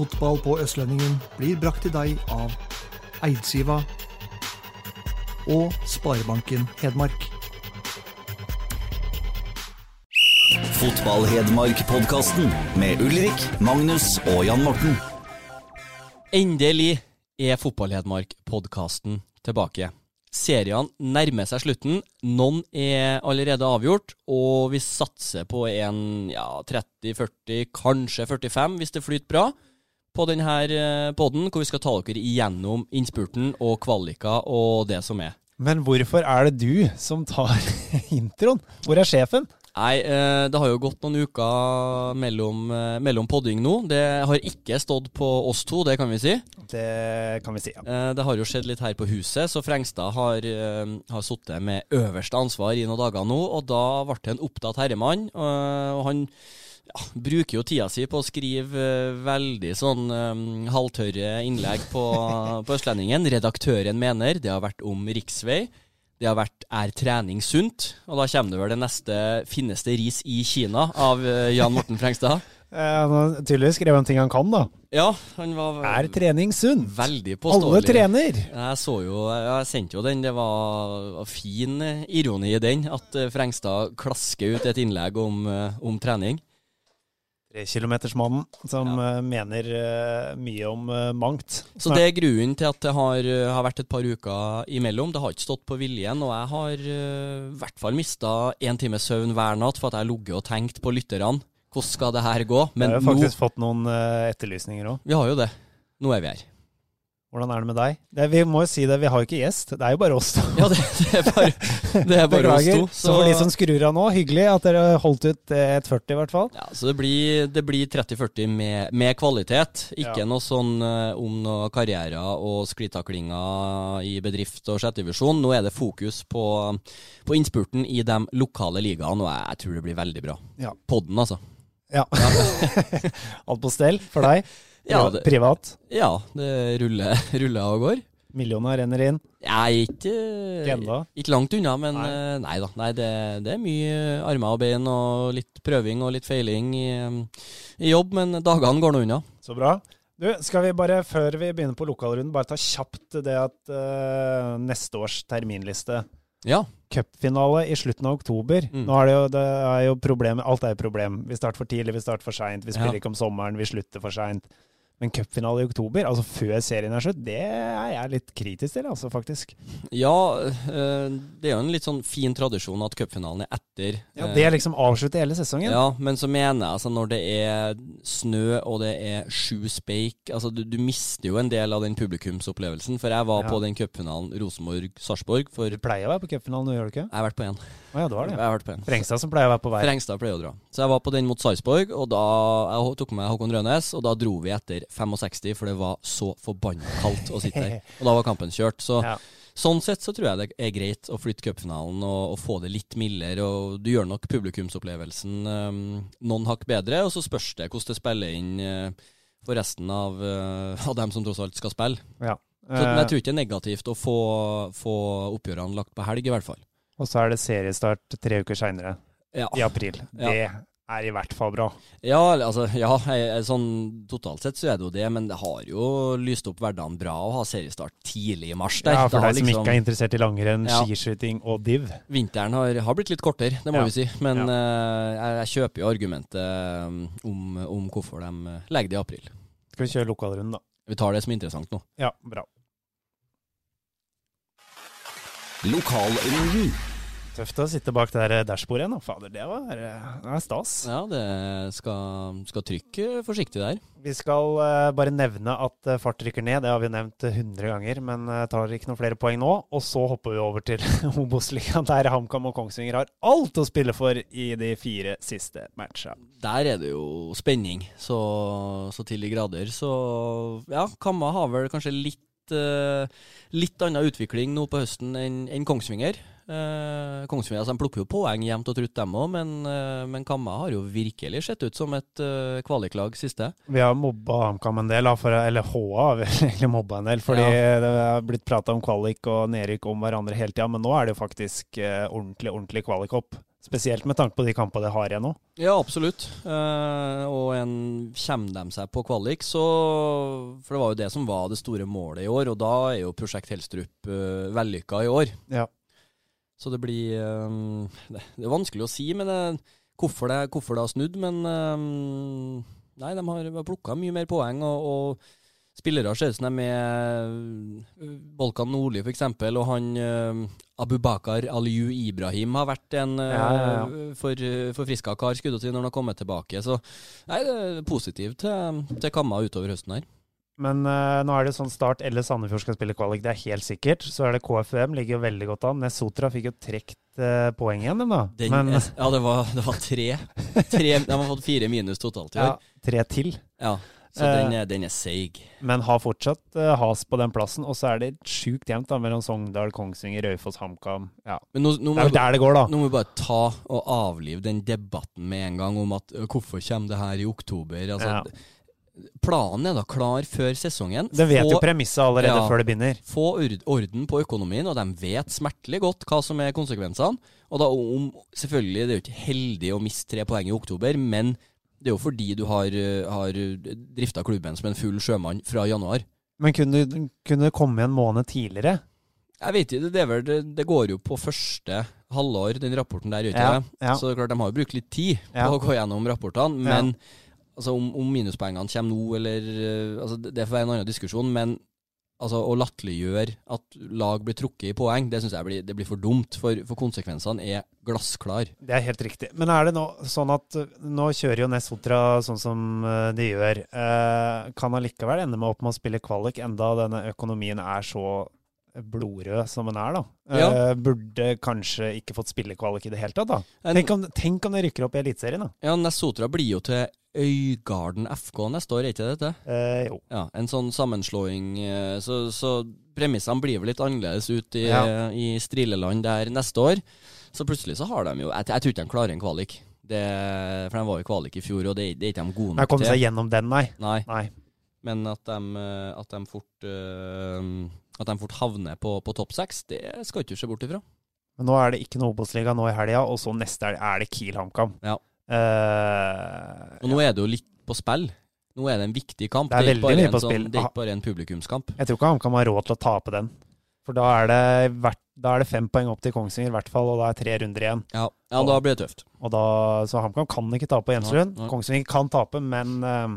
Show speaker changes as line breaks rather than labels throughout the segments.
Fotball på Østlendingen blir brakt til deg av Eidsiva og Sparebanken Hedmark.
Fotball-Hedmark-podkasten med Ulrik, Magnus og Jan Morten.
Endelig er Fotball-Hedmark-podkasten tilbake. Seriene nærmer seg slutten. Noen er allerede avgjort, og vi satser på en ja, 30-40, kanskje 45, hvis det flyter bra, på denne poden, hvor vi skal ta dere igjennom innspurten og kvalika og det som er.
Men hvorfor er det du som tar introen? Hvor er sjefen?
Nei, eh, det har jo gått noen uker mellom, eh, mellom podding nå. Det har ikke stått på oss to, det kan vi si.
Det kan vi si, ja.
Eh, Det har jo skjedd litt her på huset, så Frengstad har, eh, har sittet med øverste ansvar i noen dager nå, og da ble det en opptatt herremann. eh, Og han ja, bruker jo tida si på å skrive eh, veldig sånn um, halvtørre innlegg på, på Østlendingen. Redaktøren mener det har vært om riksvei. Det har vært 'Er trening sunt?' Og da kommer det vel det neste 'Finnes det ris i Kina?' av eh, Jan Morten Frengstad.
Eh, Han har tydeligvis skrevet om ting han kan, da.
Ja, han var
Er trening sunt?
veldig påståelig.
Alle trener.
Jeg så jo, jeg sendte jo den, det var fin ironi i den, at Frengstad klasker ut et innlegg om, om trening.
Trekilometersmannen som ja. mener eh, mye om eh, mangt.
Så det er grunnen til at det har, eh, har vært et par uker imellom. Det har ikke stått på viljen, og jeg har eh, i hvert fall mista én times søvn hver natt for at jeg har ligget og tenkt på lytterne. Hvordan skal det her gå?
Vi har jo
nå
faktisk fått noen eh, etterlysninger òg.
Vi har jo det. Nå er vi her.
Hvordan er det med deg? Det, vi må jo si det, vi har jo ikke gjest. Det er jo bare oss to.
Ja, det, det er bare, det er bare oss to.
Så for de som skrur av nå, hyggelig at dere holdt ut eh, et 40 i hvert fall.
Ja, så det blir, blir 30-40 med, med kvalitet. Ikke
Ja.
noe sånn eh, om noe karrierer og sklitaklinger i bedrift og sjettevisjon. Nå er det fokus på, på innspurten i de lokale ligaene, og jeg, tror det blir veldig bra.
Ja.
Podden, altså.
Ja. Alt på stell for deg?
Ja, det-
Privat?
Ja, det ruller, ruller og går.
Millioner renner inn?
Jeg er ikke,
Ikke
langt unna, men
Nei.
nei, nei da. Nei, det, det er mye armer og bein og litt prøving og litt feiling i, i jobb, men dagene går nå unna.
Så bra. Du, skal vi bare, før vi begynner på lokalrunden, bare ta kjapt det at uh, neste års terminliste
Ja.
Cupfinale i slutten av oktober.
Mm.
Nå er det jo, det er jo problem, Alt er jo problem. Vi starter for tidlig, vi starter for seint. Vi spiller
Ja.
ikke om sommeren, vi slutter for seint. Men cupfinale i oktober, altså før serien er slutt, det er jeg litt kritisk til, altså, faktisk.
Ja, eh, det er jo en litt sånn fin tradisjon at cupfinalen er etter.
Ja,
eh,
Det er liksom avslutter hele sesongen.
Ja, men så mener jeg altså når det er snø og det er sju speik altså du, du mister jo en del av den publikumsopplevelsen. For jeg var
Ja.
på den cupfinalen Rosenborg-Sarpsborg for
Du pleier å være på cupfinalen gjør du ikke?
Jeg har vært på én.
Å ja, det var
Jeg har vært på en.
Frengstad som pleier å være på vei.
Frengstad pleier å dra. Så jeg var på den mot Sarpsborg, og da jeg tok med Håkon Rønes, og da dro vi etter 65, for det var så forbanna kaldt å sitte der. Og da var kampen kjørt. Så
Ja.
sånn sett så tror jeg det er greit å flytte cupfinalen og, og få det litt mildere, og du gjør nok publikumsopplevelsen um, noen hakk bedre, og så spørs det hvordan det spiller inn uh, for resten av, uh, av dem som tross alt skal spille.
Ja.
Så men
Eh,
jeg tror ikke det er negativt å få, få oppgjørene lagt på helg, i hvert fall.
og så er det seriestart tre uker seinere,
Ja.
i april.
Ja.
Er i hvert fall bra.
Ja, altså, ja jeg, sånn totalt sett så er det jo det, men det har jo lyst opp hverdagen bra å ha seriestart tidlig i mars. Der.
Ja, for
deg
deg som
liksom-
ikke er interessert i langrenn,
Ja.
skiskyting og div.
Vinteren har, har blitt litt kortere, det må
Ja.
vi si. Men
Ja.
uh, jeg, jeg kjøper jo argumentet um, om, om hvorfor de eh, legger det i april.
Skal vi kjøre lokalrunden, da?
Vi tar det som interessant nå.
Ja, bra.
Lokalrunden.
Tøft å sitte bak det der dashbordet igjen. Fader, det var eh, det er stas.
Ja, det skal, skal trykke forsiktig der.
Vi skal uh, bare nevne at eh, fart rykker ned. Det har vi nevnt eh, 100 ganger, men eh, tar ikke noen flere poeng nå. Og så hopper vi over til Obos-ligaen, der HamKam og Kongsvinger har alt å spille for i de fire siste matcha.
Der er det jo spenning, så, så til de grader. Så ja, Kamma har vel kanskje litt, uh, litt annen utvikling nå på høsten enn enn Kongsvinger. Eh, Kongsvinger altså, plukker jo poeng jevnt og trutt, dem òg, men, eh, men Kamma har jo virkelig sett ut som et eh, kvaliklag siste.
Vi har mobba HamKam en del, for, eller HA har vi egentlig mobba en del. Fordi det har blitt prata om kvalik og nedrykk om hverandre hele tida, men nå er det jo faktisk eh, ordentlig, ordentlig kvalikhopp. Spesielt med tanke på de kampene de har igjen nå.
Ja, absolutt. Eh, og en, kommer de seg på kvalik, så For det var jo det som var det store målet i år, og da er jo Prosjekt Helstrup eh, vellykka i år.
Ja.
Så det blir eh, det, er vanskelig å si men det, hvorfor, det, hvorfor det har snudd, men eh, Nei, de har plukka mye mer poeng, og, og spillere ser ut som de er eh, Bolkan Nordli, f.eks., og han eh, Abubakar Aliyu Ibrahim har vært en eh,
Ja, ja, ja.
for, forfriska kar, skulle si, når han har kommet tilbake. Så nei, det er positivt til, til Kamma utover høsten her.
Men uh, nå er det sånn Start eller Sandefjord skal spille kvalik, det er helt sikkert. Så er det KFUM, ligger jo veldig godt an. Nesotra fikk jo trukket uh, poeng igjen, dem da.
Den,
Men
ja, det var, det var tre. tre. De har fått fire minus totalt i år.
ja, tre til.
Ja, så
Eh,
den, er, den er seig.
Men har fortsatt eh, has på den plassen. Og så er det sjukt jevnt da, mellom Sogndal, Kongsvinger, Raufoss, HamKam. Ja.
Men nå, nå
Det er jo der det går, da.
Nå må vi bare ta og avlive den debatten med en gang om at hvorfor kommer det her i oktober? Altså, Planen er da klar før sesongen.
De vet jo
Få-
premisset allerede
Ja.
før det begynner.
Få orden på økonomien, og de vet smertelig godt hva som er konsekvensene. Og da om, Selvfølgelig, det er jo ikke heldig å miste tre poeng i oktober, men det er jo fordi du har, ø, har drifta klubben som en full sjømann fra januar.
Men kunne, kunne det komme en måned tidligere?
Jeg vet ikke, det, vel, det, går jo på første halvår, den rapporten der ute.
Ja, ja.
Så det er klart, de har jo brukt litt tid på å gå gjennom rapportene. Men altså, om, om minuspoengene kommer nå, eller øh, altså, Det får være en annen diskusjon. Men altså, å latterliggjøre at lag blir trukket i poeng, det syns jeg blir, det blir for dumt. For, for konsekvensene er glassklar.
Det er helt riktig. Men er det nå sånn at nå kjører jo Nesotra sånn som uh, de gjør. Eh, kan allikevel ende med opp med å spille kvalik, enda denne økonomien er så blodrød som den er, da.
Ja.
Uh, burde kanskje ikke fått spille kvalik i det hele tatt, da.
En-
Tenk om, tenk om det rykker opp i Eliteserien, da.
Ja, Nessotra blir jo til Øygarden FK neste år, er ikke det dette?
Eh, jo.
Ja, En sånn sammenslåing. eh, Så, så premissene blir vel litt annerledes ut i,
Ja.
i Strileland der neste år. Så plutselig så har de jo Jeg, jeg tror ikke de klarer en kvalik. Det, for de var jo kvalik i fjor, og det, det er ikke de gode nok
komme
kommet
seg gjennom den, nei.
Nei,
nei.
men at de, eh, at de fort eh, At de fort havner på, på topp seks, det skal ikke du se bort ifra.
Men nå er det ikke noe Obos-liga nå i helga, og så neste helg er det Kiel HamKam.
Ja.
Eh,
Og nå er det jo litt på spill. Nå er det en viktig kamp.
Det er
ikke
veldig
bare
mye
en
på
sånn-
spill.
Det er ikke bare en publikumskamp.
Jeg tror ikke HamKam har råd til å tape den. For da er det, da er det fem poeng opp til Kongsvinger i hvert fall, og da er tre runder igjen.
Ja, ja da blir det tøft.
Og da, så HamKam kan ikke tape på
nei.
Kongsvinger kan tape, men uh,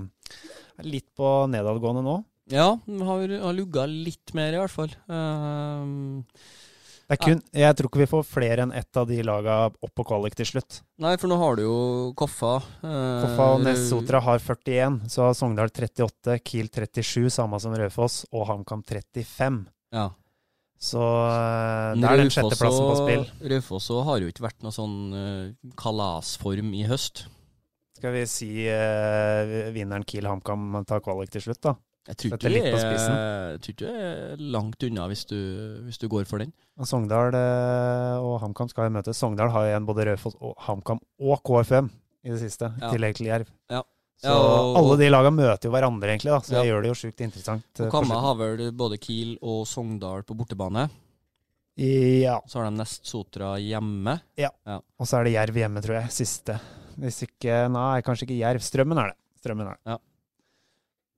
er litt på nedadgående nå.
Ja, har, har lugga litt mer, i hvert fall.
Det er kun, jeg tror ikke vi får flere enn ett av de laga opp på kvalik til slutt.
nei, for nå har du jo Koffa. eh,
Koffa og Nessotra har 41, så har Sogndal 38, Kiel 37, samme som Raufoss, og HamKam 35.
Ja.
Så eh, det er den sjetteplassen på spill.
Raufoss har jo ikke vært noe sånn uh, kalasform i høst.
Skal vi si uh, vinneren Kiel HamKam tar kvalik til slutt, da?
Jeg tror ikke det er, tror ikke det er langt unna hvis du, hvis du går for den.
Og Sogndal eh, og HamKam skal jo møtes. Sogndal har jo igjen både Raufoss HamKam og KFM i det siste,
Ja.
tillegg til Jerv.
Ja.
Så
Ja, og-
alle de lagene møter jo hverandre, egentlig, da, så
Ja.
det gjør det jo sjukt interessant. eh,
Og Kamma har vel både Kiel og Sogndal på bortebane.
Ja.
Så har de Nest Sotra hjemme. Ja.
Og så er det Jerv hjemme, tror jeg. Siste. Hvis ikke Nei, kanskje ikke Jerv. Strømmen er det. Strømmen er det.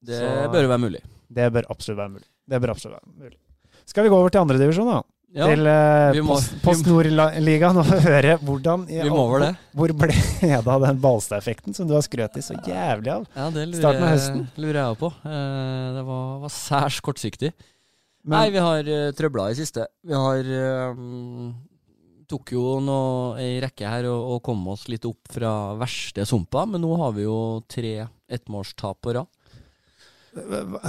Det
Så-
bør være mulig.
Det bør absolutt være mulig. Det bør absolutt være mulig. Skal vi gå over til andredivisjon, da?
Ja,
til eh,
må-
Post, post Nord-ligaen og høre hvordan
vi må over det.
Hvor ble det av den Balstad-effekten som du har skrøt i så jævlig av?
Ja, det lurer,
Starten av høsten.
lurer jeg på. Eh, det var, var særs kortsiktig.
Men-
Nei, vi har uh, trøbla i siste. Vi har uh, tok jo noe, ei rekke her og, og kom oss litt opp fra verste sumpa, men nå har vi jo tre ettmålstap på rad.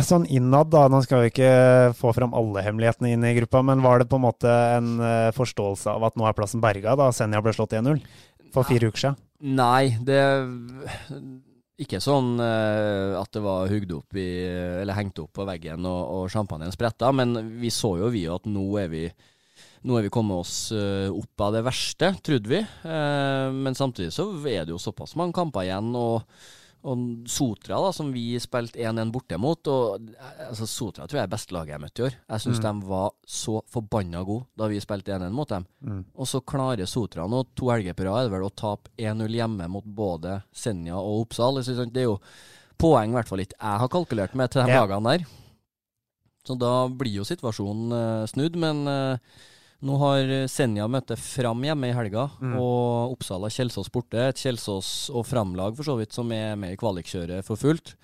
Sånn innad, da, nå skal vi ikke få fram alle hemmelighetene inn i gruppa, men var det på en måte en eh, forståelse av at nå er plassen berga, da Senja ble slått 1-0 for fire uker siden?
Nei, det Ikke sånn uh, at det var hugd opp i Eller hengt opp på veggen og, og champagnen spretta, men vi så jo vi at nå er vi nå er vi kommet oss uh, opp av det verste, trodde vi. Uh, men samtidig så er det jo såpass mange kamper igjen. og og Sotra, da, som vi spilte 1-1 borte mot og, altså, Sotra tror jeg er beste laget jeg møtte i år. Jeg syns
Mm.
de var så forbanna gode da vi spilte 1-1 mot dem.
Mm.
Og så klarer Sotra nå, to helger på rad, er det vel å tape 1-0 hjemme mot både Senja og Oppsal. Det er jo poeng, i hvert fall litt jeg har kalkulert med til de
Ja.
lagene der. Så da blir jo situasjonen eh, snudd, men eh, nå har Senja møte Fram hjemme i helga,
Mm.
og Oppsal har Kjelsås borte. Et Kjelsås og Fram-lag for så vidt som er med i kvalikkjøret for fullt.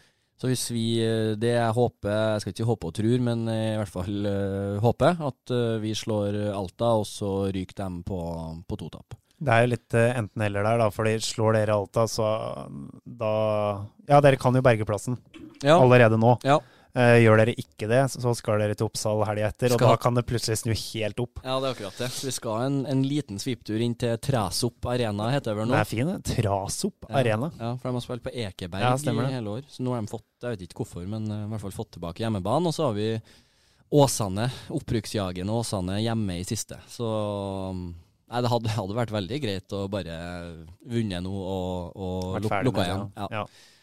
Så hvis vi eh, Det jeg håper Jeg skal ikke håpe og tror, men i hvert fall uh, håper at uh, vi slår Alta, og så ryker dem på, på to tap.
Det er jo litt uh, enten-eller der, da, fordi slår dere Alta, så da Ja, dere kan jo berge plassen
Ja.
allerede nå.
Ja.
Eh, gjør dere ikke det, så skal dere til Oppsal helga etter, og da kan det plutselig snu helt opp.
Ja, det er akkurat det. Så vi skal en, en liten sviptur inn til Træsopp Arena, heter det vel nå?
Det er fin, det. Trasop
Ja.
Arena.
Ja, for de har spilt på Ekeberg
Ja,
i hele år. Så nå har de fått, jeg vet ikke hvorfor, men eh, i hvert fall fått tilbake hjemmebane. Og så har vi Åsane, opprykksjagende Åsane, hjemme i siste. Så Nei, det hadde, hadde vært veldig greit å bare vunne nå og, og lukka igjen.
ja.
Ja.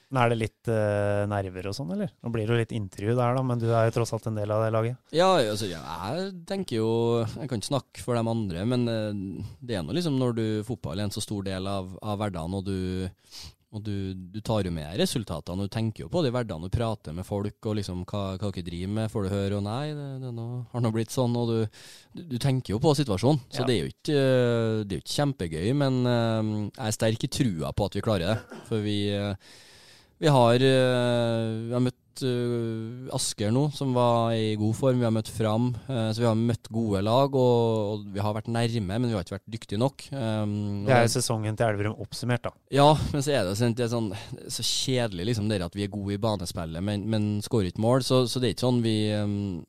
Men er det litt uh, nerver og sånn, eller? Nå blir det jo litt intervju der, da, men du er jo tross alt en del av det laget.
Ja, altså, jeg tenker jo Jeg kan ikke snakke for de andre, men eh, det er nå liksom når du fotball er en så stor del av, av hverdagen, og du og du, du tar jo med resultatene, og du tenker jo på det i hverdagen. Du prater med folk, og liksom hva, hva dere driver med, får du høre, og nei, det, det nå, har nå blitt sånn, og du, du, tenker jo på situasjonen. Så
Ja.
det er jo ikke, eh, det er jo ikke kjempegøy, men jeg er sterk i trua på at vi klarer det. For vi, vi har, eh, vi har møtt eh, Asker nå, som var i god form. Vi har møtt Fram. eh, så vi har møtt gode lag, og, og vi har vært nærme, men vi har ikke vært dyktige nok. Um,
Det er jo sesongen til Elverum oppsummert, da.
ja, men så er det, sånn, det er sånn så kjedelig liksom det at vi er gode i banespillet, men, men skårer ikke mål. Så, så det er ikke sånn vi um,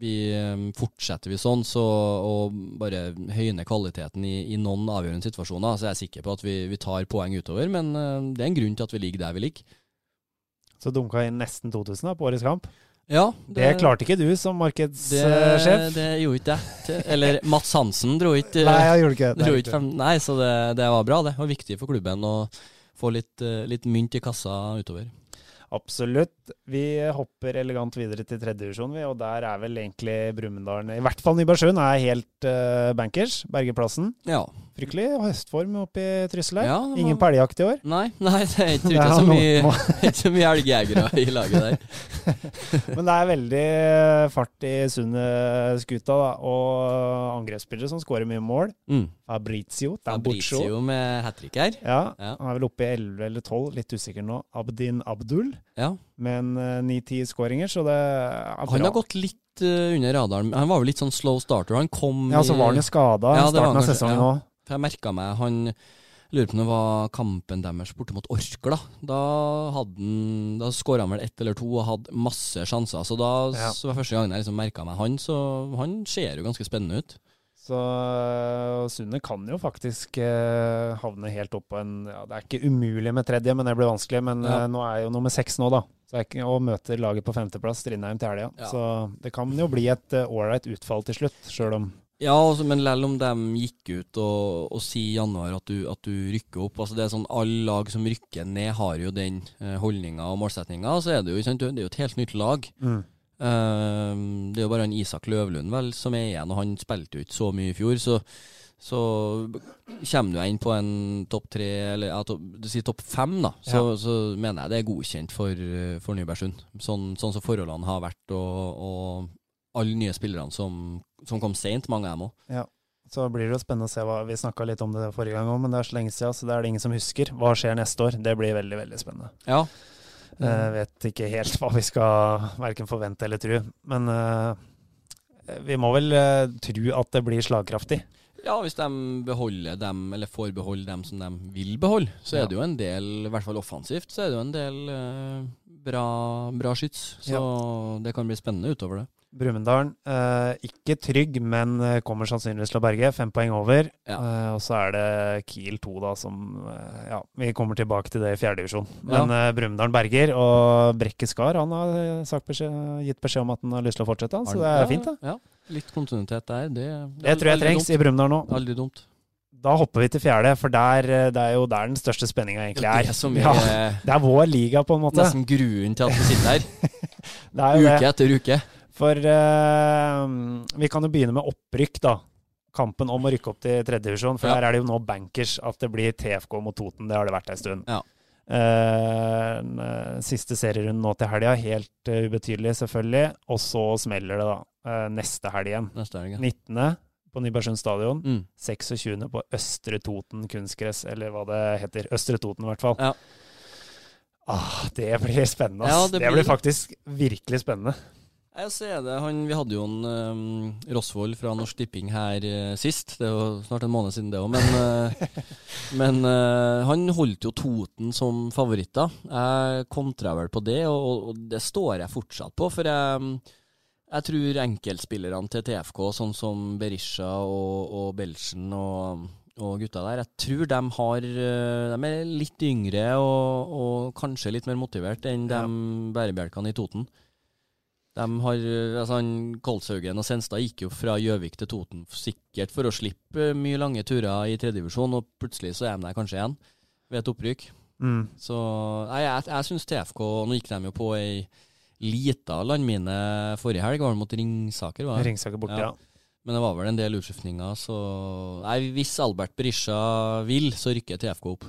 vi um, Fortsetter vi sånn så, og bare høyner kvaliteten i, i noen avgjørende situasjoner, så jeg er sikker på at vi, vi tar poeng utover. Men um, det er en grunn til at vi ligger der vi ligger.
Så dunka inn nesten 2000 da, på årets kamp.
Ja,
Det, klarte ikke du som
det,
markedssjef.
det gjorde ikke jeg. Eller Mats Hansen dro ikke
Nei, jeg gjorde ikke det.
ikke frem. Nei, så det, det var bra, det. Og viktig for klubben å få litt, eh, litt mynt i kassa utover.
Absolutt. Vi hopper elegant videre til tredjedivisjon, vi, og der er vel egentlig Brumunddal I hvert fall Nybergsund er helt uh, bankers. Bergeplassen.
Ja.
Fryktelig høstform oppe i Trysil her.
Ja, var-
Ingen på i år.
Nei, nei, det er ikke,
Det er
så mye, så mye elgjegere i laget der.
Men det er veldig eh, fart i Sundet-skuta, da. Og angrepsspillere som skårer mye mål.
Mm.
Fabrizio Tambuccio.
Fabrizio med hat trick her.
Ja,
Ja.
han er vel oppe i 11 eller 12, litt usikker nå. Abdin Abdul
Ja.
med en eh, 9-10 skåringer, så det er bra.
Han har gått litt eh, under radaren. Han var vel litt sånn slow starter. Han kom
Ja, så var han jo skada i
Ja,
starten av
sesongen
sesongen
ja. For jeg merka meg Han lurer på om det var kampen deres borte mot Orkla. Da hadde Da skåra han vel ett eller to og hadde masse sjanser. Så da
Ja.
så var første gangen jeg liksom merka meg han, så han ser jo ganske spennende ut.
Så Sunne kan jo faktisk eh, havne helt opp på en ja, Det er ikke umulig med tredje, men det blir vanskelig. Men
Ja.
eh, nå er jo nummer seks nå, da. Så ikke, og møter laget på femteplass, Strindheim, til helga.
Ja.
Så det kan jo bli et ålreit utfall til slutt, sjøl om
Ja, altså, men selv om de gikk ut og, og sier i januar at du, at du rykker opp altså det er sånn Alle lag som rykker ned, har jo den eh, holdninga og målsettinga. Så er det jo, sant, det er jo et helt nytt lag.
mm.
Uh, det er jo bare han Isak Løvlund vel som er igjen, og han spilte jo ikke så mye i fjor. Så, så kommer du inn på en topp tre, eller ja, topp, du sier topp fem, da, så, så mener jeg det er godkjent for, eh, for Nybergsund. Sånn, sånn som forholdene har vært, og, og alle nye spillerne som, som kom seint, mange av dem òg.
Så blir det jo spennende å se hva Vi snakka litt om det forrige gang òg, men det er så lenge siden, så det er det ingen som husker. Hva skjer neste år? Det blir veldig, veldig spennende.
Ja.
Jeg vet ikke helt hva vi skal verken forvente eller tro. Men eh, vi må vel eh, tro at det blir slagkraftig.
Ja, hvis de beholder dem, eller får beholde dem som de vil beholde, så
Ja.
er det jo en del, i hvert fall offensivt, så er det jo en del uh, bra, bra skyts. Så det kan bli spennende utover det.
Brumunddal, eh, ikke trygg, men eh, kommer sannsynligvis til å berge. Fem poeng over.
Ja.
Eh, og så er det Kiel 2, da, som Ja, vi kommer tilbake til det i fjerdedivisjon. Men eh, Brumunddal berger, og Brekke Skar han har sagt beskjed, gitt beskjed om at han har lyst til å fortsette, han, så det er
Ja,
fint, det.
Ja, litt kontinuitet der. Det,
Det tror jeg trengs
dumt.
i Brumunddal nå.
Aldri dumt.
Da hopper vi til fjerde, for der, det er jo der den største spenninga egentlig er.
Det er,
Ja, det er vår liga, på en måte.
nesten gruen til at vi sitter her,
Det er
uke etter uke.
For eh, vi kan jo begynne med opprykk, da. Kampen om å rykke opp til tredjedivisjon. For
Ja.
der er det jo nå bankers at det blir TFK mot Toten. Det har det vært en stund.
Ja.
Eh, eh, siste serierunden nå til helga, helt uh, ubetydelig selvfølgelig. Og så smeller det, da. Uh, neste helg igjen.
Neste helg. ja.
19. på Nybergsund stadion.
Mm.
26. på Østre Toten kunstgress, eller hva det heter. Østre Toten, i hvert fall.
Ja.
Ah, det blir spennende.
Ja,
det,
det
blir
blir-
faktisk virkelig spennende.
Jeg ser det. Han, vi hadde jo en um, Rosvold fra Norsk Tipping her uh, sist. Det er jo snart en måned siden det òg, men, uh, men uh, han holdt jo Toten som favoritter. Jeg kontra vel på det, og, og- det står jeg fortsatt på. For jeg, jeg tror enkeltspillerne til TFK, sånn som Berisha og, og Belchen og, og gutta der, jeg tror de har eh, De er litt yngre og, og kanskje litt mer motivert enn de bærebjelkene i Toten. De har, altså han, Kolshaugen og Senstad gikk jo fra Gjøvik til Toten sikkert for å slippe mye lange turer i tredjedivisjon, og plutselig så er de der kanskje igjen ved et opprykk.
Mm.
Så nei, jeg, jeg syns TFK Nå gikk de jo på ei lita landmine forrige helg, var det mot Ringsaker? var det?
Ringsaker borte, ja.
Men det var vel en del utskiftninger, så Nei, hvis Albert Berisha vil, så rykker TFK opp.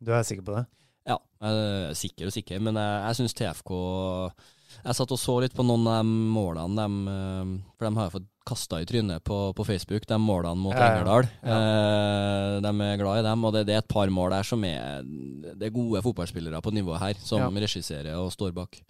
Du er sikker på det?
Ja, jeg er sikker og sikker, men jeg, jeg syns TFK Jeg satt og så litt på noen av de målene, de, eh, for de har jeg fått kasta i trynet på, på Facebook, de målene mot
Ja, ja.
Engerdal. Eh, de er glad i dem, og det, det er et par mål der som er Det er gode fotballspillere på nivået her, som
Ja.
regisserer og står bak.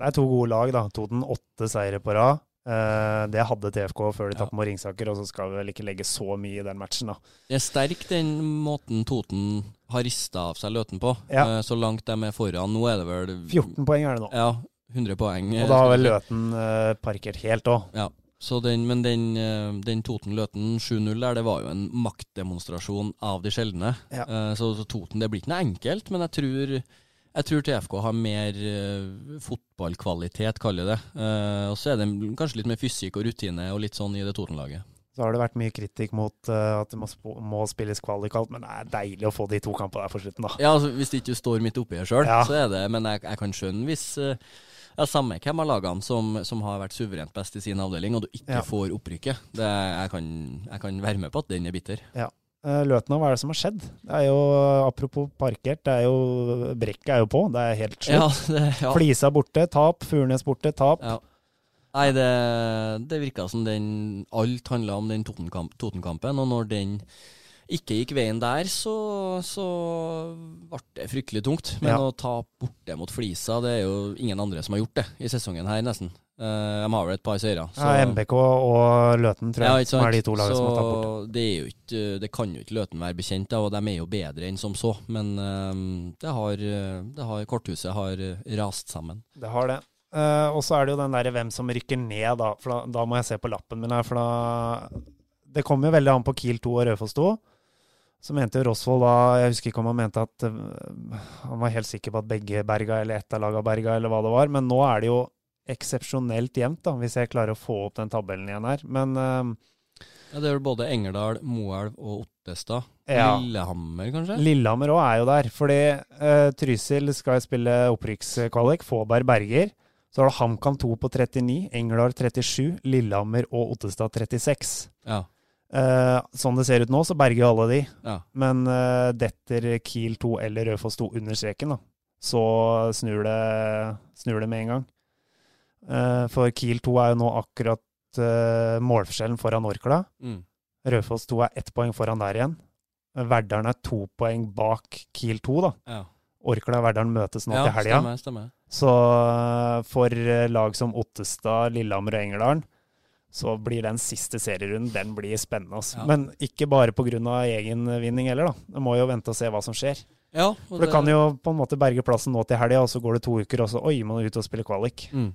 Det er to gode lag, da. Toten åtte seire på rad. Uh, det hadde TFK før de
Ja.
tapte mot Ringsaker, og så skal vi vel ikke legge så mye i den matchen, da.
Det er sterk den måten Toten har rista av seg Løten på,
Ja.
uh, så langt de er foran. Nå er det vel
14 poeng er det nå.
Ja, 100 poeng.
Og da har vel. Løten uh, parkert helt òg.
Ja, så den, men den, eh, den Toten-Løten 7-0 der, det var jo en maktdemonstrasjon av de sjeldne.
Ja.
Uh, Så, så Toten, det blir ikke noe enkelt, men jeg tror, jeg tror TFK har mer uh, fotballkvalitet, kaller jeg det. Og så er det kanskje litt mer fysikk og rutine og litt sånn i det Toten-laget.
Så har det vært mye kritikk mot uh, at det må, sp må spilles kvalik og alt, men det er deilig å få de to kampene der for slutten, da.
Ja, altså, Hvis det ikke står midt oppi her sjøl,
Ja.
så er det Men jeg, jeg kan skjønne hvis eh, er Samme hvem av lagene som, som har vært suverent best i sin avdeling, og du ikke
Ja.
får opprykket. Det, jeg, kan, jeg kan være med på at den er bitter.
Ja. Løten, hva er det som har skjedd? Det er jo, Apropos parkert, det er jo brekket er jo på. Det er helt
Ja,
slutt.
det, ja.
Flisa borte, tap. Furnes borte, tap.
Ja. Nei, det, det virka som den alt handla om den Totenkampen, og når den ikke gikk veien der, så, så ble det fryktelig tungt. Men
Ja.
å ta borte mot Flisa, det er jo ingen andre som har gjort det i sesongen her, nesten. Eh, de har vel et par seire.
Ja, MBK og Løten, tror jeg,
Ja,
som er de to lagene som har tatt bort.
Det, er jo ikke, det kan jo ikke Løten være bekjent av, og de er jo bedre enn som så. Men eh, det har, det har, korthuset har rast sammen.
Det har det. Uh, og så er det jo den derre hvem som rykker ned, da. For da, da må jeg se på lappen min her, for da Det kommer jo veldig an på Kiel 2 og Raufoss 2. Så mente Rosvold da Jeg husker ikke om han mente at eh, Han var helt sikker på at begge berga, eller ett av laga berga, eller hva det var. Men nå er det jo eksepsjonelt jevnt, da, hvis jeg klarer å få opp den tabellen igjen her. Men eh,
Ja, det er vel både Engerdal, Moelv og Ottestad.
Ja.
Lillehammer, kanskje?
Lillehammer òg er jo der. Fordi uh, Trysil skal spille opprykkskvalik. Fåberg Berger. Så har du HamKam 2 på 39, Engerdal 37, Lillehammer og Ottestad 36.
Ja.
Eh, sånn det ser ut nå, så berger alle de.
ja.
Men uh, detter Kiel 2 eller Raufoss 2 under streken, da, så snur det, snur det med en gang. Uh, for Kiel 2 er jo nå akkurat målforskjellen foran Orkla.
Mm.
Raufoss 2 er ett poeng foran der igjen. Verdalen er to poeng bak Kiel 2, da.
ja.
Orkla og Verdalen møtes nå
ja
til helga. Så for lag som Ottestad, Lillehammer og Engerdalen, så blir den siste serierunden den blir spennende. Altså.
Ja.
Men ikke bare pga. egen vinning heller, da. Du må jo vente og se hva som skjer.
Ja,
For det kan jo på en måte berge plassen nå til helga, og så går det to uker, og så oi, må du ut og spille kvalik.
mm.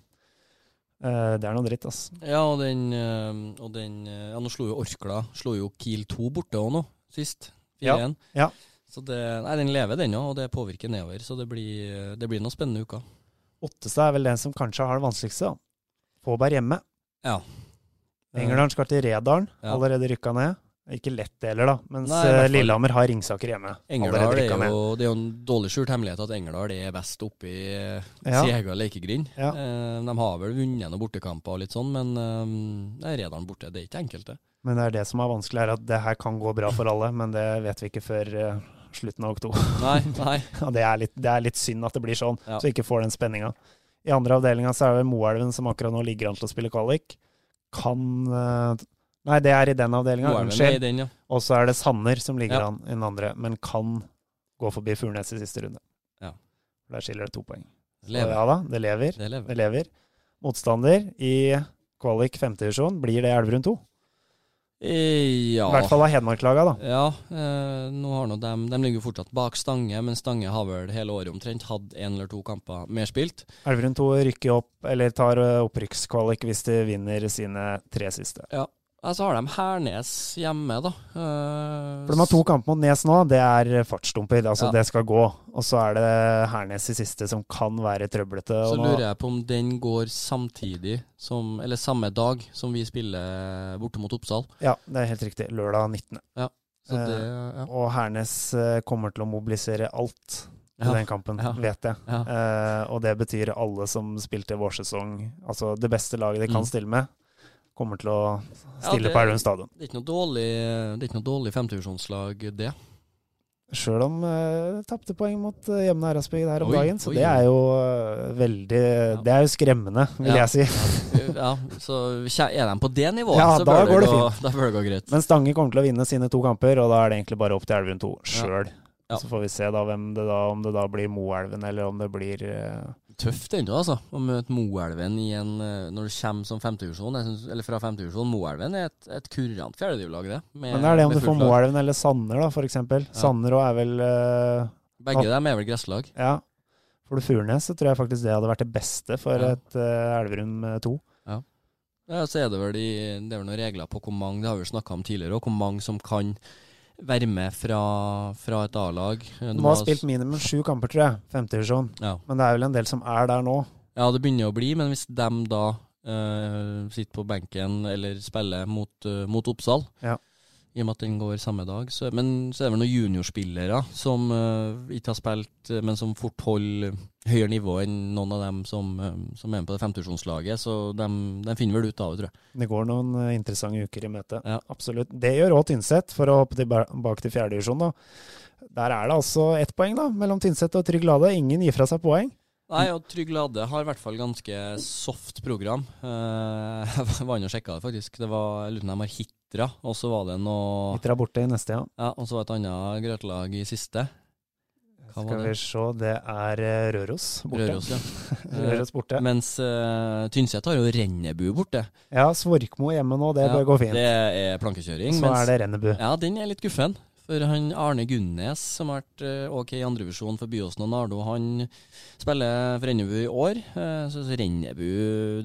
Uh, det er noe dritt, altså.
Ja, og den, eh, og den eh, Ja, nå slo jo Orkla Slo jo Kiel 2 borte òg nå, sist. 4-1.
Ja.
Så det Nei, den lever, den òg, og det påvirker nedover. Så det blir, det blir noen spennende uker.
Ottestad er vel den som kanskje har det vanskeligste. da. Påberg hjemme.
Ja.
Engerdalen skal til Redalen, allerede rykka ned. Ikke lett det heller, da. Mens
Nei,
eh, Lillehammer har Ringsaker hjemme.
Engerdal er jo, det er jo en dårlig skjult hemmelighet at Engerdal er best oppe i eh,
Ja.
Siega lekegrind.
Ja.
Eh, de har vel vunnet noen bortekamper og litt sånn, men eh, er Redalen borte, det er ikke enkelt, det.
Men det er det som er vanskelig, er at det her kan gå bra for alle, men det vet vi ikke før eh, slutten av oktober.
Nei, nei.
Det er, litt, det er litt synd at det blir sånn,
Ja.
så ikke får den spenninga. I andre avdelinga så er det Moelven som akkurat nå ligger an til å spille kvalik. Kan eh, Nei, det er i den avdelinga. Unnskyld.
ja.
Og så er det Sanner som ligger
Ja.
an i den andre, men kan gå forbi Furnes i siste runde.
Ja.
Der skiller det to poeng.
Lever.
ja da, det lever.
Det lever.
Det lever. Motstander i kvalik femtedivisjon blir det Elverum 2.
Eh, ja.
I hvert fall av Hedmark-laga, da.
Ja, eh, nå har nå dem, de ligger jo fortsatt bak Stange, men Stange har vel hele året omtrent hatt én eller to kamper mer spilt.
Elverum 2 rykker opp, eller tar eh, opprykkskvalik hvis de vinner sine tre siste.
Ja. Ja, så har de Hernes hjemme, da. Eh,
For de har to kamper mot Nes nå. Det er fartsdumper. Altså,
Ja.
det skal gå. Og så er det Hernes i siste som kan være trøblete.
Så lurer jeg på om den går samtidig som Eller samme dag som vi spiller borte mot Oppsal.
Ja, det er helt riktig. Lørdag 19.
Så det,
Eh,
ja.
Og Hernes eh, kommer til å mobilisere alt i
Ja.
den kampen,
Ja.
vet jeg.
Ja.
Uh, og det betyr alle som spilte vårsesong, altså det beste laget de kan
Mm.
stille med, kommer til å stille
det-
på Elverum stadion.
Det er ikke noe dårlig, det noe dårlig femtivisjonslag, det.
Sjøl om uh, tapte poeng mot uh, Jevne Æresbygd her om
Oi,
dagen, så
oi,
det er jo uh, veldig Det er jo skremmende, vil
Ja.
jeg si.
Ja, så er de på det nivået,
Ja,
så
da
bør det,
går det
gå, bør det gå greit.
Men Stange kommer til å vinne sine to kamper, og da er det egentlig bare opp til Elverum 2 sjøl.
Ja.
Så får vi se da det da, om det da blir Moelven, eller om det blir eh,
Tøft ennå, altså. Å møte Moelven i en eh, Når du kommer som femtedivisjon, eller fra femtedivisjon. Moelven er et, et kurant fjerdedivlag, det. med-
Men det er det om du får. Moelven eller Sanner, da, for eksempel. Sanner òg er vel uh,
Begge dem er vel gresslag.
Ja. For du Furnes, så tror jeg faktisk det hadde vært det beste for
Ja.
et uh, Elverum eh, 2.
Ja, så er det vel de, det er vel noen regler på hvor mange, det har vi snakka om tidligere, og hvor mange som kan være med fra, fra et A-lag. Du
De
må ha-
spilt minimum sju kamper, tror jeg. Femtedivisjon.
ja.
Men det er vel en del som er der nå.
ja, det begynner å bli, men hvis de da uh, sitter på benken eller spiller mot, uh, mot Oppsal,
Ja.
I og med at den går samme dag, så, men så er det vel noen juniorspillere som uh, ikke har spilt, eh, men som fort holder høyere nivå enn noen av dem som, eh, som er med på det femtusjonslaget. så de, de finner vel ut av det, tror jeg.
Det går noen interessante uker i møte.
Ja.
Absolutt. Det gjør òg Tynset, for å hoppe tilbake til fjerdedivisjon. Der er det altså ett poeng da, mellom Tynset og Trygg Lade. Ingen gir fra seg poeng.
Nei, og Trygg Lade har i hvert fall ganske soft program. Jeg var inne og sjekka det, faktisk. Det var, jeg lurer på om de har Hitra, og så var det noe
Hitra borte i neste, ja.
Ja, og så var det et annet grøtlag i siste. Hva
Skal
det?
vi se, det er eh, Røros borte.
Røros, ja.
Røros borte.
Mens uh, Tynset har jo Rennebu borte.
Ja, Svorkmo hjemme nå, det
Ja,
bør gå fint.
Det er plankekjøring.
Så
mens-
er det Rennebu.
Ja, den er litt guffen. For han Arne Gunnes, som har vært eh, OK i andrevisjon for Byåsen og Nardo, han spiller for Rennebu i år. Eh, så, så Rennebu,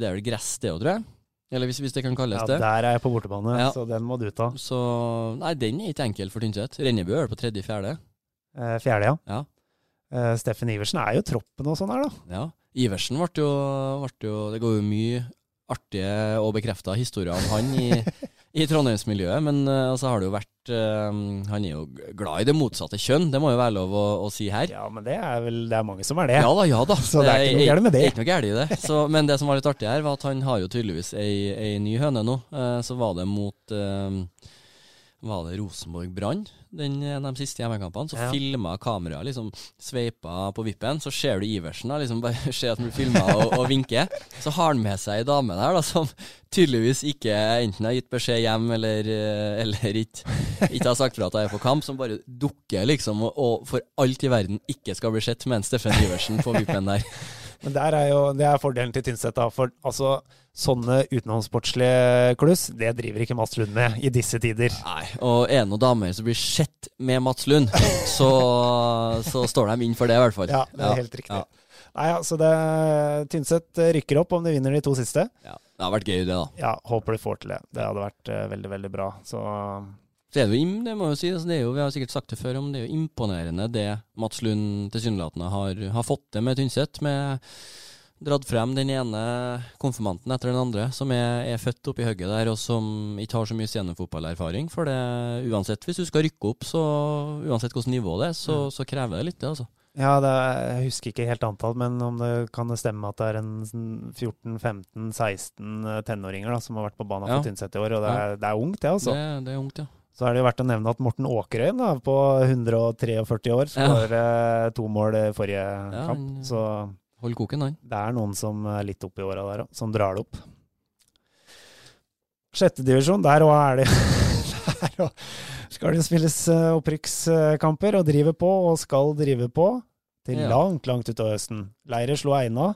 det er vel gress det òg, tror jeg. Eller hvis, hvis det kan kalles
Ja,
det.
der er jeg på bortebane,
Ja.
så den må du ta.
Så Nei, den er ikke enkel for Tynset. Rennebu er på tredje-fjerde.
Eh, fjerde, ja.
Ja.
Eh, Steffen Iversen er jo troppen og sånn her, da.
Ja. Iversen ble jo, ble jo Det går jo mye artige og bekrefta historier om han i, i Trondheimsmiljøet, men uh, altså har det jo vært uh, Han er jo glad i det motsatte kjønn, det må jo være lov å, å si her.
Ja, men det er vel det er mange som er det.
Ja da, ja da.
Så det er ikke noe gærent med det.
Ikke noe gærent i det. Så, men det som var litt artig her, var at han har jo tydeligvis ei, ei ny høne nå. Uh, så var det mot eh, Var det Rosenborg Brann den, de siste hjemmekampene? Så
Ja.
filma kameraet liksom sveipa på vippen. Så ser du Iversen da, liksom bare ser at han blir filma og, og vinker. Så har han med seg ei dame der da, som tydeligvis ikke enten har gitt beskjed hjem eller, eh, eller ikke, ikke har sagt fra at hun er på kamp, som bare dukker liksom og, og for alt i verden ikke skal bli sett med en Steffen Iversen på vippen der.
Men der er jo, det er fordelen til Tynset. da, For altså, sånne utenomsportslige kluss, det driver ikke Mats Lund med i disse tider.
Nei, og ene og damer som blir sett med Mats Lund, så, så står de inn for det, i hvert fall.
Ja, det er helt riktig.
Ja.
Nei, altså det, Tynset rykker opp om de vinner de to siste.
Ja. Det har vært gøy, det, da.
Ja, Håper de får til det. Det hadde vært eh, veldig, veldig bra. Så
Så er det jo, det må jo si, altså, det er jo, vi har sikkert sagt det før, men det er jo imponerende det Mats Lund tilsynelatende har, har fått til med Tynset. Med dratt frem den ene konfirmanten etter den andre, som er, er født oppi hugget der, og som ikke har så mye scenefotballerfaring. For det, uansett, hvis du skal rykke opp, så uansett hvilket nivå det er, så, så krever det litt, det, altså.
ja, det er, jeg husker ikke helt antall, men om det kan det stemme at det er en sånn 14-15-16 tenåringer da, som har vært på banen
Ja.
for Tynset i år, og det er, det er ungt, det, altså.
Det, det er ungt, ja.
Så er det jo verdt å nevne at Morten Åkerøyen da, på 143 år skårer to mål i forrige
Ja,
kamp. Så
Hold koken, han.
det er noen som er litt oppi åra der òg, som drar det opp. Sjettedivisjon, der òg er det Der òg skal det spilles eh, opprykkskamper, og driver på, og skal drive på, til
Ja.
langt, langt utover høsten. Leire slo Eina.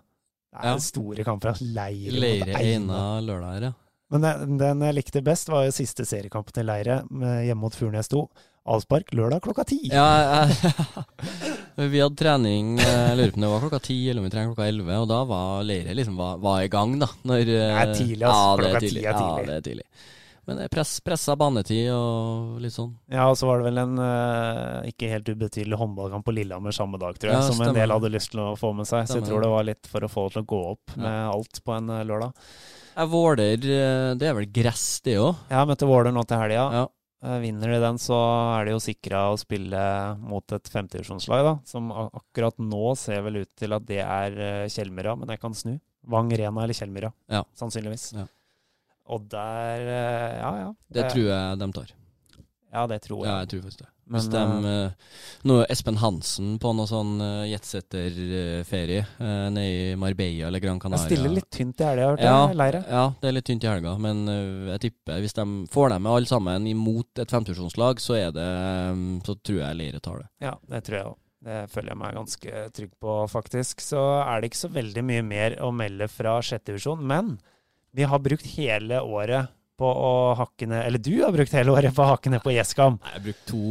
Det er
Ja.
store kamper. Leire,
Leire Eina lørdag her, ja.
Men den, den jeg likte best, var jo siste seriekampen i Leire, hjemme mot Furnes 2. Avspark lørdag klokka ti.
Ja, ja, vi hadde trening Jeg lurer på om det var klokka ti eller om vi trener klokka elleve, og da var leiret liksom var, var i gang, da. Når,
Det er tidlig, altså.
Ja,
Klokka ti er tidlig.
Ja, det er tidlig. Men det press, pressa banetid og litt sånn.
Ja, og så var det vel en eh, ikke helt ubetydelig håndballkamp på Lillehammer samme dag, tror jeg,
Ja,
som en del hadde lyst til å få med seg. Så jeg tror det var litt for å få det til å gå opp med alt på en eh, lørdag.
Jeg Våler, eh, det er vel gress, det òg?
Ja, møtte Våler nå til helga.
Ja.
Eh, Vinner de den, så er de jo sikra å spille mot et femtivisjonslag. Som akkurat nå ser vel ut til at det er eh, Kjellmyra, men jeg kan snu. Vang Rena eller Kjellmyra,
Ja.
sannsynligvis.
Ja.
Og der Ja, Ja, ja.
Det tror jeg de tar.
Ja, det tror jeg.
Ja, jeg tror faktisk det.
Men,
Hvis de eh, Nå er Espen Hansen på noe sånn uh, jetsetterferie uh, nede i Marbella eller Gran Canaria.
jeg stiller litt tynt i helga, hørte
ja,
jeg. Leire.
ja, det er litt tynt i helga, men eh, jeg tipper hvis de får dem med alle sammen imot et femtusjonslag, så er det eh, Så tror jeg Leire tar det.
Ja, det tror jeg òg. Det føler jeg meg ganske trygg på, faktisk. Så er det ikke så veldig mye mer å melde fra sjette divisjon. Men vi har brukt hele året på å hakke ned Eller du har brukt hele året på å hakke ned på Gjeskam.
Jeg har brukt to,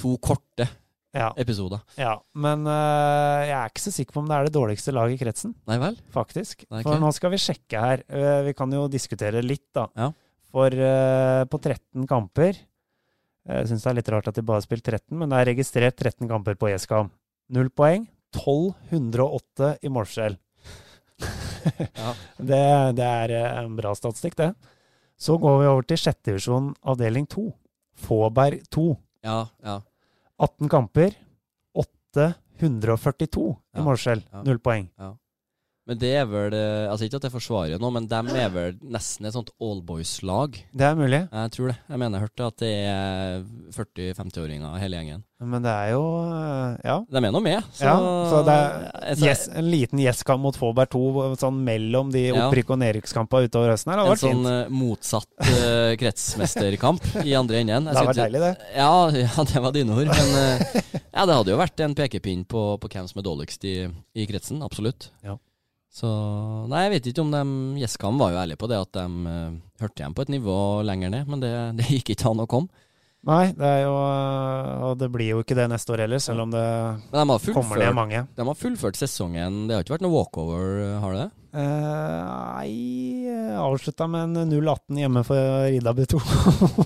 to korte
Ja,
episoder.
ja. Men uh, jeg er ikke så sikker på om det er det dårligste laget i kretsen,
Nei vel?
faktisk.
Nei,
For nå skal vi sjekke her. Uh, vi kan jo diskutere litt, da.
Ja.
For uh, på 13 kamper Jeg syns det er litt rart at de bare har spilt 13, men det er registrert 13 kamper på Gjeskam. Null poeng. 1208 i målforskjell.
Ja.
det, det er en bra statistikk, det. Så går vi over til sjette divisjon avdeling 2. Fåberg 2.
Ja, ja.
18 kamper. 842 i
Ja,
målforskjell.
ja.
Null poeng.
Men det er vel eh, Altså ikke at jeg forsvarer noe, men dem er vel nesten et sånt allboys-lag.
Det er mulig,
Jeg tror det. Jeg mener jeg hørte at det er 40-50-åringer hele gjengen.
men det er jo eh, Ja.
De er nå med, så,
Ja, så det er
Altså,
yes, en liten gjestkamp mot Fåberg 2 sånn mellom de opprykk- og nedrykkskampene utover høsten her. Det
En
hadde vært
sånn
fint.
eh, motsatt uh, kretsmesterkamp i andre enden.
Det hadde vært deilig, det.
Ja, ja, det var dine ord. Men uh, ja, det hadde jo vært en pekepinn på, på hvem som er dårligst i, i kretsen. Absolutt.
Ja.
Så Nei, jeg vet ikke om de Gjeskam var jo ærlige på det, at de uh, hørte igjen på et nivå lenger ned, men det, det gikk ikke an å komme.
Nei, det er jo eh, Og det blir jo ikke det neste år heller, selv om det
de fullført,
kommer ned mange.
de har fullført sesongen. Det har ikke vært noe walkover, har det?
Eh, uh, avslutta med en 0-18 hjemme for Riddabu 2.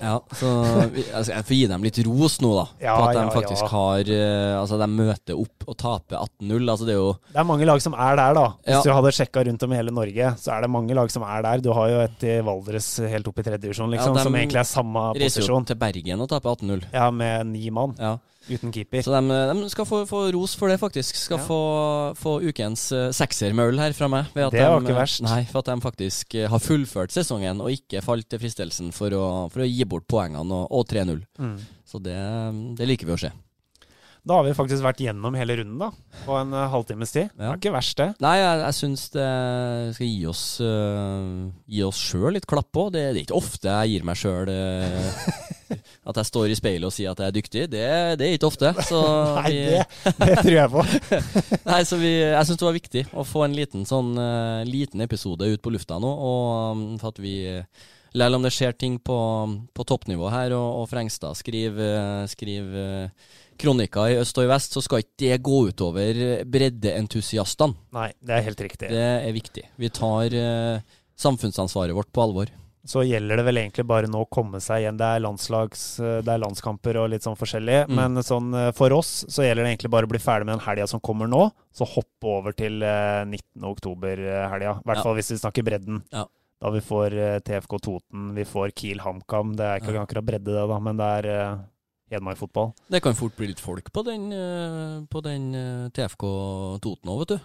Ja, så vi- altså, Jeg får gi dem litt ros nå, da.
Ja,
på at de
ja,
faktisk
ja.
har uh, Altså, de møter opp og taper 18-0. Altså, det er jo
Det er mange lag som er der, da. Hvis du hadde sjekka rundt om i hele Norge, så er det mange lag som er der. Du har jo et i Valdres helt opp i tredje divisjon, liksom, som egentlig er samme
reiser jo til Bergen og taper 18-0.
Ja, med ni mann,
Ja.
uten keeper.
Så de, de skal få, få ros for det, faktisk. Skal
Ja.
få, få ukens uh, seksermaul her fra meg. ved at
Det var ikke verst.
Nei, for at de faktisk eh, har fullført sesongen og ikke falt til fristelsen for å, for å gi bort poengene og, og 3-0.
Mm.
Så det, det liker vi å se.
Da har vi faktisk vært gjennom hele runden, da. På en uh, halvtimes tid. Det
Ja.
er ikke verst, det.
Nei, jeg, jeg syns det skal gi oss uh, Gi oss sjøl litt klapp på. Det, det er ikke ofte jeg gir meg sjøl at jeg står i speilet og sier at jeg er dyktig, det, det er ikke ofte. Så
Nei,
vi,
det, det tror jeg på.
Nei, så vi, jeg syns det var viktig å få en liten, sånn, eh, liten episode ut på lufta nå. Og um, for at vi Selv om det skjer ting på, på toppnivå her, og, og Frengstad skriver, eh, skriver eh, kronikker i øst og i vest, så skal ikke det gå utover breddeentusiastene.
Nei, det er helt riktig.
Det er viktig. Vi tar eh, samfunnsansvaret vårt på alvor.
Så gjelder det vel egentlig bare nå å komme seg igjen. Det er, landslags, eh, det er landskamper og litt sånn forskjellig.
Mm.
Men sånn eh, for oss så gjelder det egentlig bare å bli ferdig med den helga som kommer nå. Så hoppe over til eh, 19. oktober-helga. I hvert
Ja.
fall hvis vi snakker bredden.
Ja.
Da vi får eh, TFK Toten, vi får Kiel HamKam. Det er ikke
Ja.
akkurat bredde, det, da, men det er eh, Hedmark-fotball.
Det kan fort bli litt folk på den, eh, på den eh, TFK Toten òg, vet du.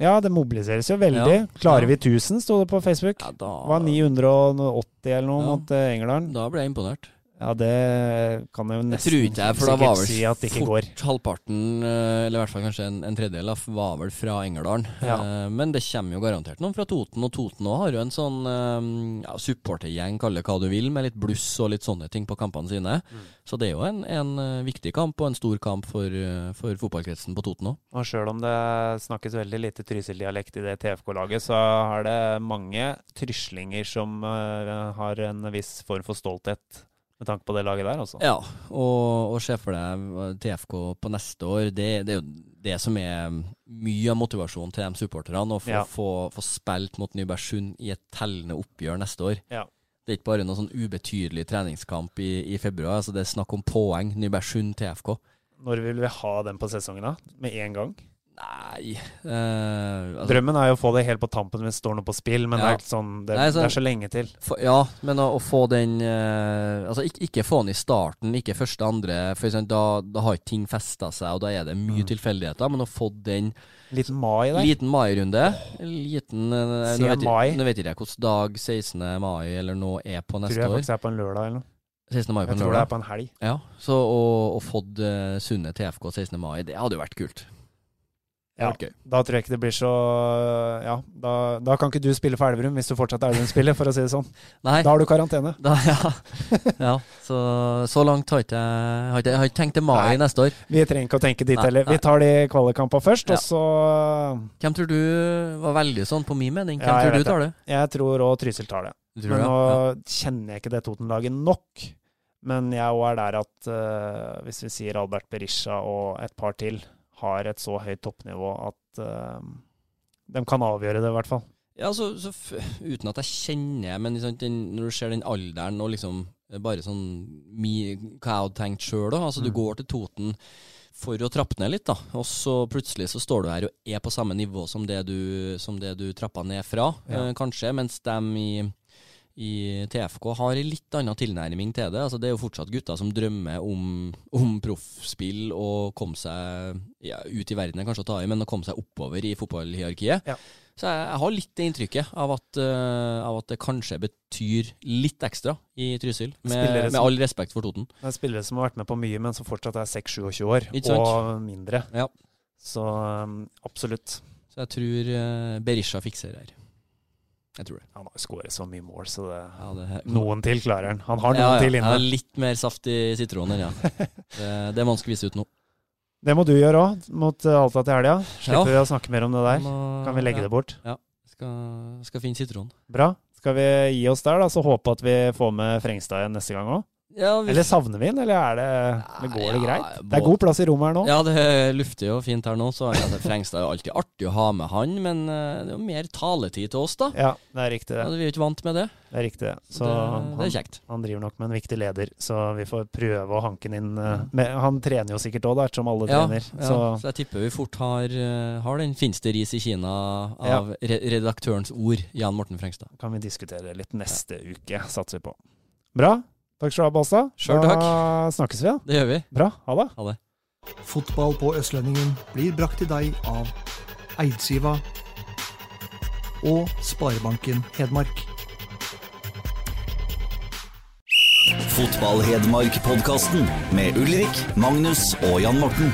Ja, det mobiliseres jo veldig.
Ja.
Klarer
Ja.
vi 1000, sto det på Facebook.
Ja, da,
Det var 980 eller noe mot England.
Da ble jeg imponert.
Ja, det kan jeg jo
Jeg
nesten
tror ikke jeg, for da var vel
si at det ikke går.
fort halvparten, eh, eller i hvert fall kanskje en, en tredjedel, av var vel fra Engerdalen.
Ja.
Eh, Men det kommer jo garantert noen fra Toten, og Toten òg har jo en sånn eh, ja, supportergjeng, kall det hva du vil, med litt bluss og litt sånne ting på kampene sine.
Mm.
Så det er jo en, en viktig kamp, og en stor kamp for, for fotballkretsen på Toten òg.
Og sjøl om det snakkes veldig lite Trysil-dialekt i det TFK-laget, så har det mange tryslinger som har en viss form for stolthet med tanke på det laget der, altså.
Ja, og, og se for deg TFK på neste år. Det, det er jo det som er mye av motivasjonen til de supporterne. Å få,
Ja.
få, få spilt mot Nybergsund i et tellende oppgjør neste år.
Ja.
Det er ikke bare noen sånn ubetydelig treningskamp i, i februar. altså Det er snakk om poeng. Nybergsund TFK.
Når vil vi ha den på sesongen, da? Med en gang?
Nei uh, altså,
Drømmen er jo å få det helt på tampen hvis det står noe på spill, men det, er sånn, det,
Nei, så-
det er så lenge til.
For, Ja, men å, å få den uh, Altså ikke, ikke få den i starten, ikke første, andre. For eksempel, da, da har ikke ting festa seg, og da er det mye
Mm.
tilfeldigheter. Men å få den
Liten mai der.
Liten mai-runde. Liten
uh,
nå, vet,
mai.
nå vet ikke jeg hvilken dag 16. mai eller nå er på neste år.
Tror jeg faktisk er på en lørdag eller noe.
16. mai på
Jeg
en
tror det er på en helg.
Ja, så å, å få uh, Sunne TFK 16. mai, det hadde jo vært kult.
Ja. Da tror jeg ikke det blir så Ja, da, da kan ikke du spille for Elverum hvis du fortsatt er Elverum-spiller, for å si det sånn.
Nei,
Da har du karantene.
da, ja. ja. Så, så langt har ikke har ikke, har ikke tenkt til mai
Nei.
neste år.
Vi trenger ikke å tenke dit heller. Vi tar de kvalikkampene først,
Ja.
og så
Hvem tror du var veldig sånn på min mening? Hvem tror du tar det?
Jeg tror òg Trysil tar det.
Tror
Men nå kjenner jeg ikke det Toten-laget nok. Men jeg òg er der at uh, hvis vi sier Albert Berisha og et par til har et så høyt toppnivå at uh, de kan avgjøre det, i hvert fall.
Ja, så, så f uten at jeg kjenner Men liksom, den, når du ser den alderen og liksom eh, Bare sånn mi, hva jeg hadde tenkt sjøl. Altså, du
Mm.
går til Toten for å trappe ned litt, da. Og så plutselig så står du her og er på samme nivå som det du, som det du trappa ned fra,
Ja.
eh, kanskje. Mens de i, i TFK har en litt annen tilnærming til det. Altså, det er jo fortsatt gutter som drømmer om, om proffspill og komme seg ja, ut i verden, er kanskje å ta i, men å komme seg oppover i fotballhierarkiet.
Ja.
Så jeg, jeg har litt det inntrykket av at, uh, av at det kanskje betyr litt ekstra i Trysil. Med,
som,
med all respekt for Toten.
Det er spillere som har vært med på mye, men som fortsatt er 6-27 år, og mindre.
Ja.
Så um, absolutt.
Så jeg tror uh, Berisha fikser det her. Jeg tror det.
Han har jo skåret så mye mål, så det,
Ja, det
noen til klarer han. Han har noen
ja, ja,
til inne.
Ja, litt mer saft i sitroner, ja. det, det må han vise ut nå.
Det må du gjøre òg, mot uh, Alta til helga. Slipper
Ja.
vi å snakke mer om det der.
Må...
Kan vi legge
ja,
det bort.
Skal, skal finne sitronen.
Bra. Skal vi gi oss der, da, så håpe at vi får med Frengstad igjen neste gang òg?
Ja, vi-
Eller savner vi den, eller er det, eller går det
greit?
greit? Det er god plass i rommet her nå.
Ja, det lufter jo fint her nå, så altså, Frengstad er jo alltid artig å ha med han, men eh, det er jo mer taletid til oss, da.
Ja, det er riktig det.
Ja, vi er jo ikke vant med det.
Det er riktig det. Så
det,
han,
det er kjekt.
han driver nok med en viktig leder, så vi får prøve å hanke han inn. eh, Med, han trener jo sikkert òg, ettersom alle
Ja,
trener.
ja,
Så
så jeg tipper vi fort har, eh, har den 'Fins det ris i Kina' av re redaktørens ord, Jan Morten Frengstad.
kan vi diskutere litt neste uke, satser vi på. Bra. Takk skal du ha, Balstad.
Sjøl
Da
takk.
snakkes vi, da.
Det gjør vi.
Bra. Ha det.
Ha det.
Fotball på Østlendingen blir brakt til deg av Eidsiva og Sparebanken Hedmark.
Fotball-Hedmark-podkasten med Ulrik, Magnus og Jan Morten.